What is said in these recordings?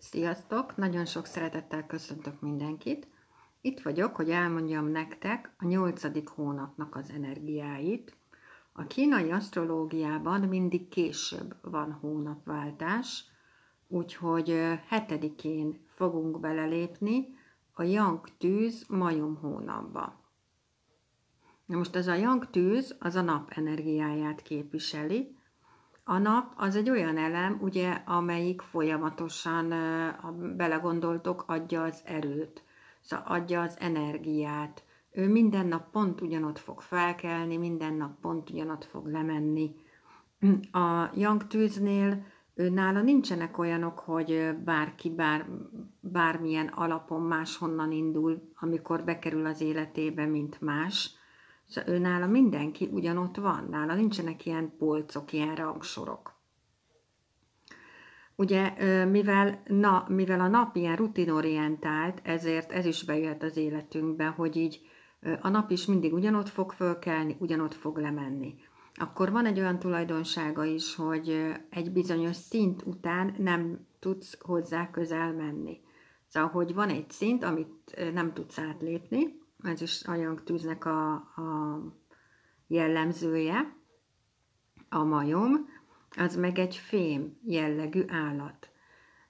Sziasztok! Nagyon sok szeretettel köszöntök mindenkit. Itt vagyok, hogy elmondjam nektek a nyolcadik hónapnak az energiáit. A kínai asztrológiában mindig később van hónapváltás, úgyhogy hetedikén fogunk belelépni a Yang tűz majom hónapba. Na most ez a Yang tűz az a nap energiáját képviseli, a nap az egy olyan elem, ugye, amelyik folyamatosan, ha belegondoltok, adja az erőt, szóval adja az energiát. Ő minden nap pont ugyanott fog felkelni, minden nap pont ugyanott fog lemenni. A Young tűznél nála nincsenek olyanok, hogy bárki bár, bármilyen alapon máshonnan indul, amikor bekerül az életébe, mint más, Szóval ő nála mindenki ugyanott van, nála nincsenek ilyen polcok, ilyen rangsorok. Ugye, mivel, na, mivel a nap ilyen rutinorientált, ezért ez is bejöhet az életünkbe, hogy így a nap is mindig ugyanott fog fölkelni, ugyanott fog lemenni. Akkor van egy olyan tulajdonsága is, hogy egy bizonyos szint után nem tudsz hozzá közel menni. Szóval, hogy van egy szint, amit nem tudsz átlépni, ez is a tűznek a, a jellemzője, a majom, az meg egy fém jellegű állat.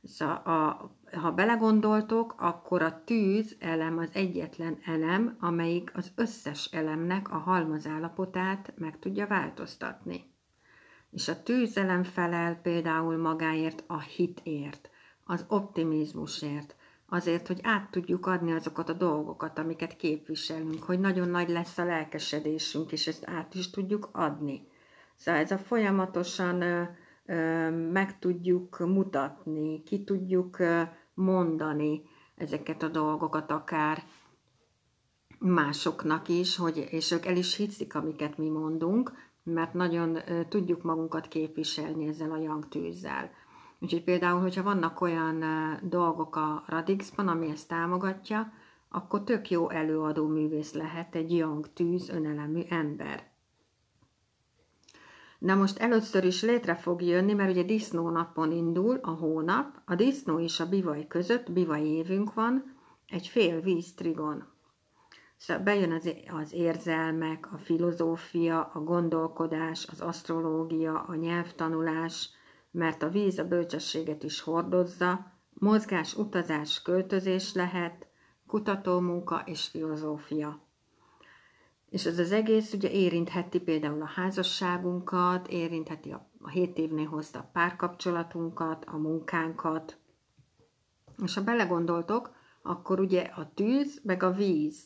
Szóval a, ha belegondoltok, akkor a tűz elem az egyetlen elem, amelyik az összes elemnek a halmazállapotát meg tudja változtatni. És a tűzelem felel például magáért a hitért, az optimizmusért, azért, hogy át tudjuk adni azokat a dolgokat, amiket képviselünk, hogy nagyon nagy lesz a lelkesedésünk, és ezt át is tudjuk adni. Szóval ez a folyamatosan ö, ö, meg tudjuk mutatni, ki tudjuk ö, mondani ezeket a dolgokat akár másoknak is, hogy, és ők el is hiszik, amiket mi mondunk, mert nagyon ö, tudjuk magunkat képviselni ezzel a young tűzzel. Úgyhogy például, hogyha vannak olyan dolgok a Radixban, ami ezt támogatja, akkor tök jó előadó művész lehet egy young tűz önelemű ember. Na most először is létre fog jönni, mert ugye disznó napon indul a hónap, a disznó és a bivaj között, bivaj évünk van, egy fél víz trigon. Szóval bejön az, az érzelmek, a filozófia, a gondolkodás, az asztrológia, a nyelvtanulás, mert a víz a bölcsességet is hordozza, mozgás, utazás, költözés lehet, kutatómunka és filozófia. És ez az egész ugye érintheti például a házasságunkat, érintheti a, a 7 évnél hozta párkapcsolatunkat, a munkánkat. És ha belegondoltok, akkor ugye a tűz meg a víz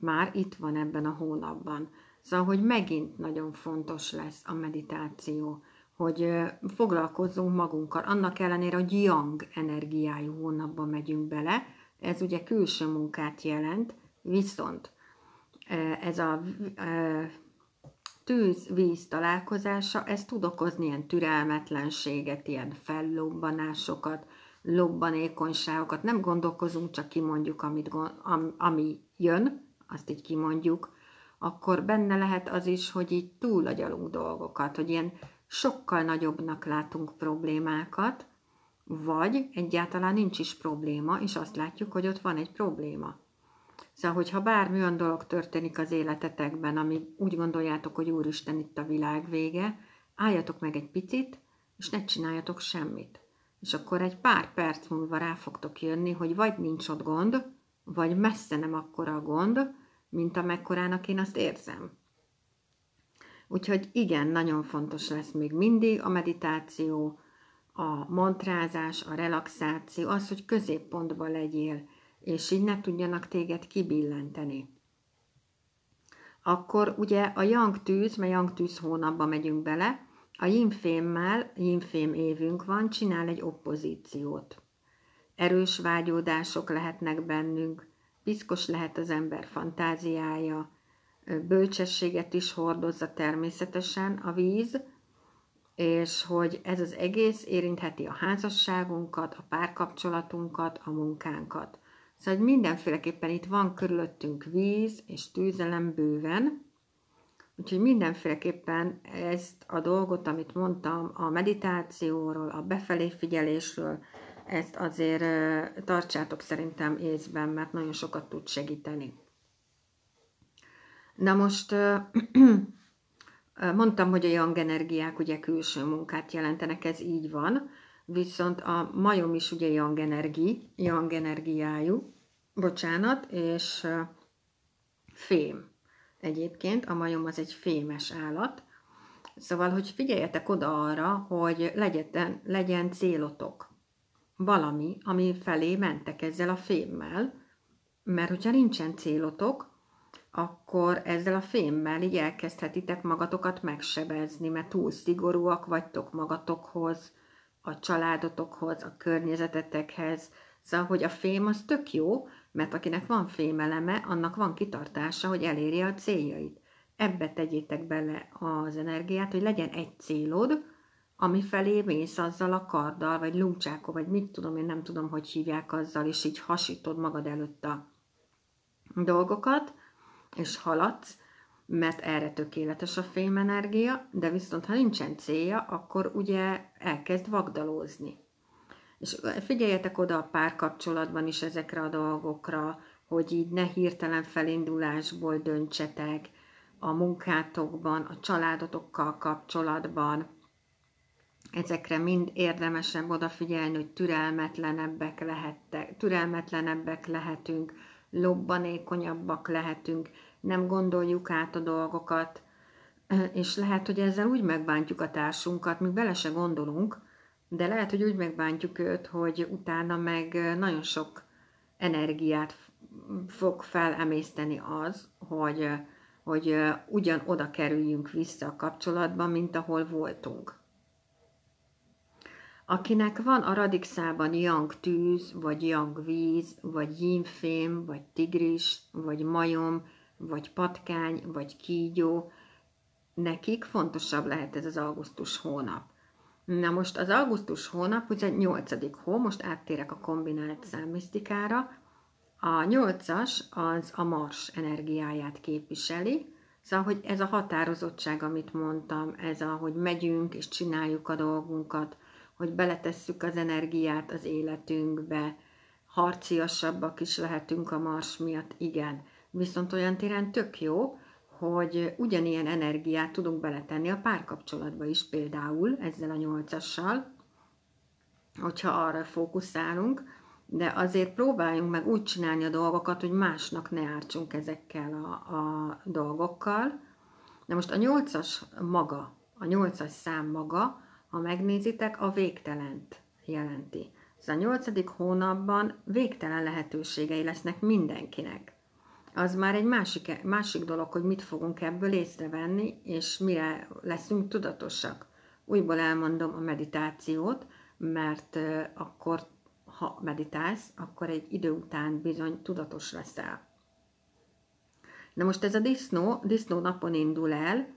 már itt van ebben a hónapban. Szóval, hogy megint nagyon fontos lesz a meditáció hogy foglalkozzunk magunkkal. Annak ellenére, hogy yang energiájú hónapba megyünk bele, ez ugye külső munkát jelent, viszont ez a tűz-víz találkozása, ez tud okozni ilyen türelmetlenséget, ilyen fellobbanásokat, lobbanékonyságokat. Nem gondolkozunk, csak kimondjuk, amit, ami jön, azt így kimondjuk, akkor benne lehet az is, hogy így túlagyalunk dolgokat, hogy ilyen sokkal nagyobbnak látunk problémákat, vagy egyáltalán nincs is probléma, és azt látjuk, hogy ott van egy probléma. Szóval, hogyha bármi olyan dolog történik az életetekben, ami úgy gondoljátok, hogy Úristen itt a világ vége, álljatok meg egy picit, és ne csináljatok semmit. És akkor egy pár perc múlva rá fogtok jönni, hogy vagy nincs ott gond, vagy messze nem akkora a gond, mint amekkorának én azt érzem. Úgyhogy igen, nagyon fontos lesz még mindig a meditáció, a mantrázás, a relaxáció, az, hogy középpontban legyél, és így ne tudjanak téged kibillenteni. Akkor ugye a Yang tűz, mert Yang tűz hónapba megyünk bele, a Yinfémmel, Yinfém évünk van, csinál egy oppozíciót. Erős vágyódások lehetnek bennünk, piszkos lehet az ember fantáziája, bölcsességet is hordozza természetesen a víz, és hogy ez az egész érintheti a házasságunkat, a párkapcsolatunkat, a munkánkat. Szóval hogy mindenféleképpen itt van körülöttünk víz és tűzelem bőven, úgyhogy mindenféleképpen ezt a dolgot, amit mondtam a meditációról, a befelé figyelésről, ezt azért tartsátok szerintem észben, mert nagyon sokat tud segíteni. Na most mondtam, hogy a young energiák ugye külső munkát jelentenek, ez így van, viszont a majom is ugye young, energi, young energiájú, bocsánat, és fém. Egyébként a majom az egy fémes állat, Szóval, hogy figyeljetek oda arra, hogy legyen, legyen célotok. Valami, ami felé mentek ezzel a fémmel, mert hogyha nincsen célotok, akkor ezzel a fémmel így elkezdhetitek magatokat megsebezni, mert túl szigorúak vagytok magatokhoz, a családotokhoz, a környezetetekhez. Szóval, hogy a fém az tök jó, mert akinek van fémeleme, annak van kitartása, hogy elérje a céljait ebbe tegyétek bele az energiát, hogy legyen egy célod, ami felé mész azzal a karddal, vagy luncsákó, vagy mit tudom, én nem tudom, hogy hívják azzal, és így hasítod magad előtt a dolgokat, és haladsz, mert erre tökéletes a fémenergia, de viszont ha nincsen célja, akkor ugye elkezd vagdalózni. És figyeljetek oda a párkapcsolatban is ezekre a dolgokra, hogy így ne hirtelen felindulásból döntsetek, a munkátokban, a családotokkal kapcsolatban. Ezekre mind érdemesebb odafigyelni, hogy türelmetlenebbek, lehettek, türelmetlenebbek lehetünk, lobbanékonyabbak lehetünk, nem gondoljuk át a dolgokat, és lehet, hogy ezzel úgy megbántjuk a társunkat, mi bele se gondolunk, de lehet, hogy úgy megbántjuk őt, hogy utána meg nagyon sok energiát fog felemészteni az, hogy hogy ugyan oda kerüljünk vissza a kapcsolatba, mint ahol voltunk. Akinek van a radixában yang tűz, vagy yang víz, vagy jínfém, vagy tigris, vagy majom, vagy patkány, vagy kígyó, nekik fontosabb lehet ez az augusztus hónap. Na most az augusztus hónap, ugye 8. hó, most áttérek a kombinált számmisztikára, a nyolcas az a mars energiáját képviseli, szóval, hogy ez a határozottság, amit mondtam, ez a, hogy megyünk és csináljuk a dolgunkat, hogy beletesszük az energiát az életünkbe, harciasabbak is lehetünk a mars miatt, igen. Viszont olyan téren tök jó, hogy ugyanilyen energiát tudunk beletenni a párkapcsolatba is, például ezzel a nyolcassal, hogyha arra fókuszálunk, de azért próbáljunk meg úgy csinálni a dolgokat, hogy másnak ne ártsunk ezekkel a, a dolgokkal. De most a nyolcas maga, a nyolcas szám maga, ha megnézitek, a végtelent jelenti. Ez a nyolcadik hónapban végtelen lehetőségei lesznek mindenkinek. Az már egy másik, másik dolog, hogy mit fogunk ebből észrevenni, és mire leszünk tudatosak. Újból elmondom a meditációt, mert akkor ha meditálsz, akkor egy idő után bizony tudatos leszel. Na most ez a disznó, disznó napon indul el,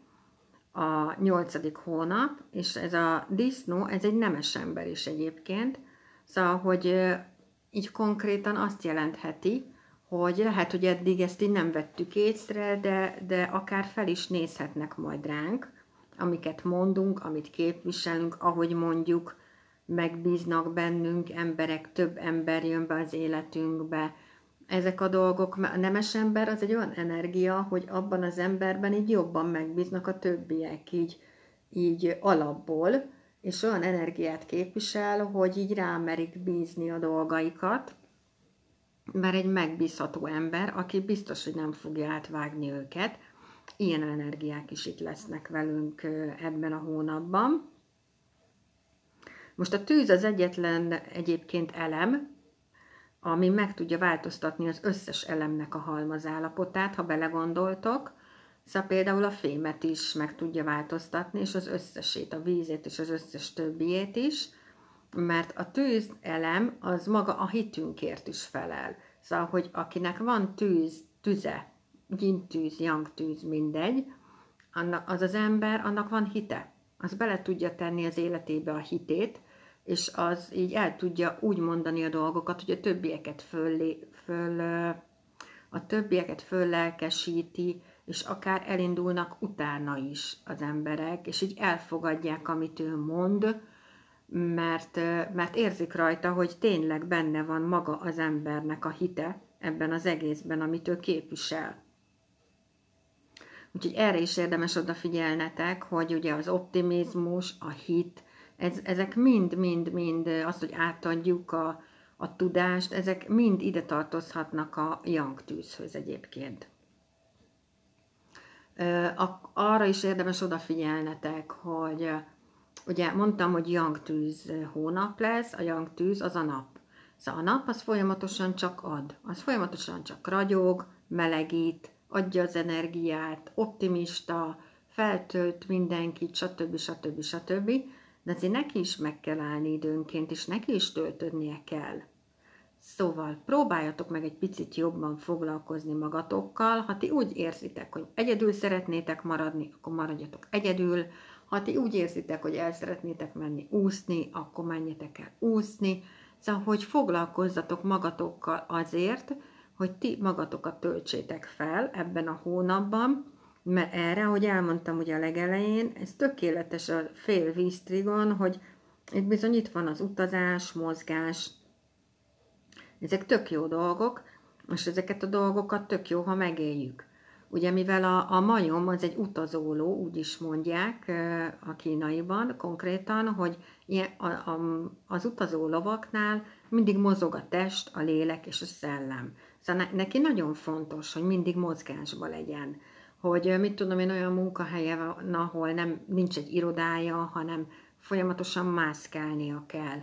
a nyolcadik hónap, és ez a disznó, ez egy nemes ember is egyébként, szóval, hogy így konkrétan azt jelentheti, hogy lehet, hogy eddig ezt így nem vettük észre, de, de akár fel is nézhetnek majd ránk, amiket mondunk, amit képviselünk, ahogy mondjuk, megbíznak bennünk emberek, több ember jön be az életünkbe. Ezek a dolgok, a nemes ember az egy olyan energia, hogy abban az emberben így jobban megbíznak a többiek, így, így alapból, és olyan energiát képvisel, hogy így rámerik bízni a dolgaikat, mert egy megbízható ember, aki biztos, hogy nem fogja átvágni őket. Ilyen energiák is itt lesznek velünk ebben a hónapban. Most a tűz az egyetlen egyébként elem, ami meg tudja változtatni az összes elemnek a halmazállapotát, ha belegondoltok. Szóval például a fémet is meg tudja változtatni, és az összesét, a vízét és az összes többiét is, mert a tűz elem az maga a hitünkért is felel. Szóval, hogy akinek van tűz, tüze, yin tűz, yang tűz, mindegy, annak, az az ember, annak van hite. Az bele tudja tenni az életébe a hitét, és az így el tudja úgy mondani a dolgokat, hogy a többieket föl, föl a többieket föllelkesíti, és akár elindulnak utána is az emberek, és így elfogadják, amit ő mond, mert, mert érzik rajta, hogy tényleg benne van maga az embernek a hite ebben az egészben, amit ő képvisel. Úgyhogy erre is érdemes odafigyelnetek, hogy ugye az optimizmus, a hit, ez, ezek mind-mind-mind az, hogy átadjuk a, a tudást, ezek mind ide tartozhatnak a yang tűzhöz egyébként. Arra is érdemes odafigyelnetek, hogy ugye mondtam, hogy yang tűz hónap lesz, a yang tűz az a nap. Szóval a nap az folyamatosan csak ad, az folyamatosan csak ragyog, melegít, adja az energiát, optimista, feltölt mindenkit, stb. stb. stb. De azért neki is meg kell állni időnként, és neki is töltödnie kell. Szóval próbáljatok meg egy picit jobban foglalkozni magatokkal. Ha ti úgy érzitek, hogy egyedül szeretnétek maradni, akkor maradjatok egyedül. Ha ti úgy érzitek, hogy el szeretnétek menni úszni, akkor menjetek el úszni. Szóval, hogy foglalkozzatok magatokkal azért, hogy ti magatokat töltsétek fel ebben a hónapban, mert erre, ahogy elmondtam ugye a legelején, ez tökéletes a fél víztrigon, hogy itt bizony itt van az utazás, mozgás, ezek tök jó dolgok, és ezeket a dolgokat tök jó, ha megéljük. Ugye mivel a, a majom az egy utazóló, úgy is mondják a kínaiban konkrétan, hogy az utazó lovaknál mindig mozog a test, a lélek és a szellem. Szóval neki nagyon fontos, hogy mindig mozgásban legyen. Hogy mit tudom én, olyan munkahelye van, ahol nem, nincs egy irodája, hanem folyamatosan mászkálnia kell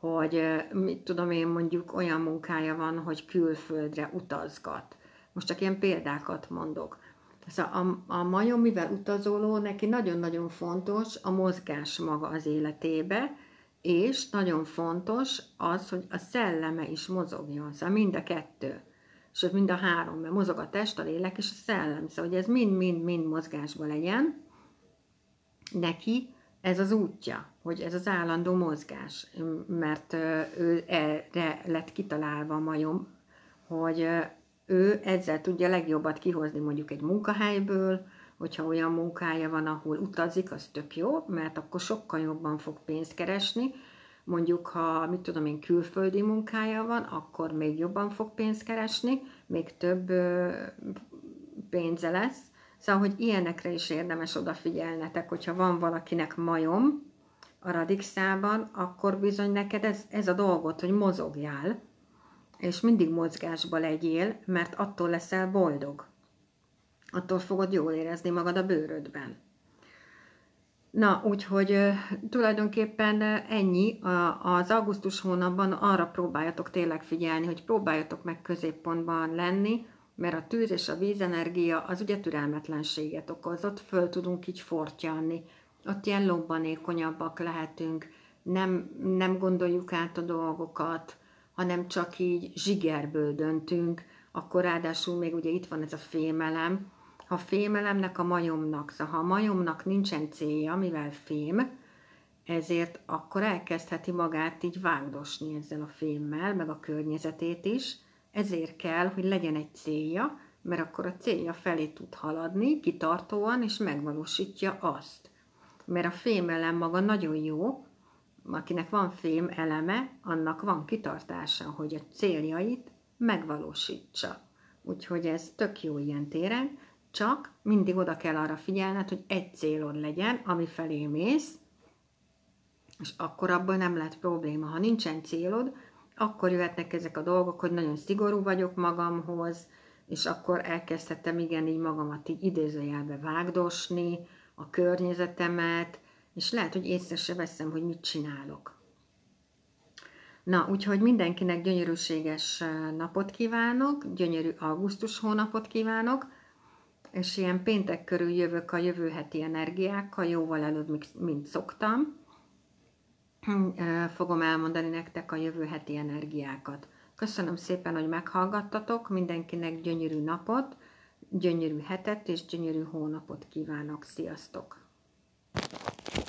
hogy mit tudom én, mondjuk olyan munkája van, hogy külföldre utazgat. Most csak ilyen példákat mondok. Szóval a, a majom, mivel utazoló, neki nagyon-nagyon fontos a mozgás maga az életébe, és nagyon fontos az, hogy a szelleme is mozogjon, szóval mind a kettő. Sőt, mind a három, mert mozog a test, a lélek és a szellem. Szóval, hogy ez mind-mind-mind mozgásban legyen neki, ez az útja, hogy ez az állandó mozgás, mert ő erre lett kitalálva a majom, hogy ő ezzel tudja legjobbat kihozni mondjuk egy munkahelyből, hogyha olyan munkája van, ahol utazik, az tök jó, mert akkor sokkal jobban fog pénzt keresni. Mondjuk, ha, mit tudom én, külföldi munkája van, akkor még jobban fog pénzt keresni, még több pénze lesz, Szóval, hogy ilyenekre is érdemes odafigyelnetek, hogyha van valakinek majom a radixában, akkor bizony neked ez, ez a dolgot, hogy mozogjál, és mindig mozgásba legyél, mert attól leszel boldog. Attól fogod jól érezni magad a bőrödben. Na, úgyhogy tulajdonképpen ennyi. Az augusztus hónapban arra próbáljatok tényleg figyelni, hogy próbáljatok meg középpontban lenni, mert a tűz és a vízenergia az ugye türelmetlenséget okoz, ott föl tudunk így fortyanni, ott ilyen lobbanékonyabbak lehetünk, nem, nem gondoljuk át a dolgokat, hanem csak így zsigerből döntünk, akkor ráadásul még ugye itt van ez a fémelem, ha fémelemnek a majomnak, szóval ha a majomnak nincsen célja, mivel fém, ezért akkor elkezdheti magát így vágdosni ezzel a fémmel, meg a környezetét is, ezért kell, hogy legyen egy célja, mert akkor a célja felé tud haladni kitartóan, és megvalósítja azt. Mert a fémelem maga nagyon jó, akinek van fém eleme, annak van kitartása, hogy a céljait megvalósítsa. Úgyhogy ez tök jó ilyen téren, csak mindig oda kell arra figyelned, hogy egy célod legyen, ami felé mész, és akkor abban nem lehet probléma. Ha nincsen célod, akkor jöhetnek ezek a dolgok, hogy nagyon szigorú vagyok magamhoz, és akkor elkezdhetem igen így magamat így idézőjelbe vágdosni, a környezetemet, és lehet, hogy észre se veszem, hogy mit csinálok. Na, úgyhogy mindenkinek gyönyörűséges napot kívánok, gyönyörű augusztus hónapot kívánok, és ilyen péntek körül jövök a jövő heti energiákkal, jóval előbb, mint szoktam fogom elmondani nektek a jövő heti energiákat. Köszönöm szépen, hogy meghallgattatok, mindenkinek gyönyörű napot, gyönyörű hetet és gyönyörű hónapot kívánok. Sziasztok!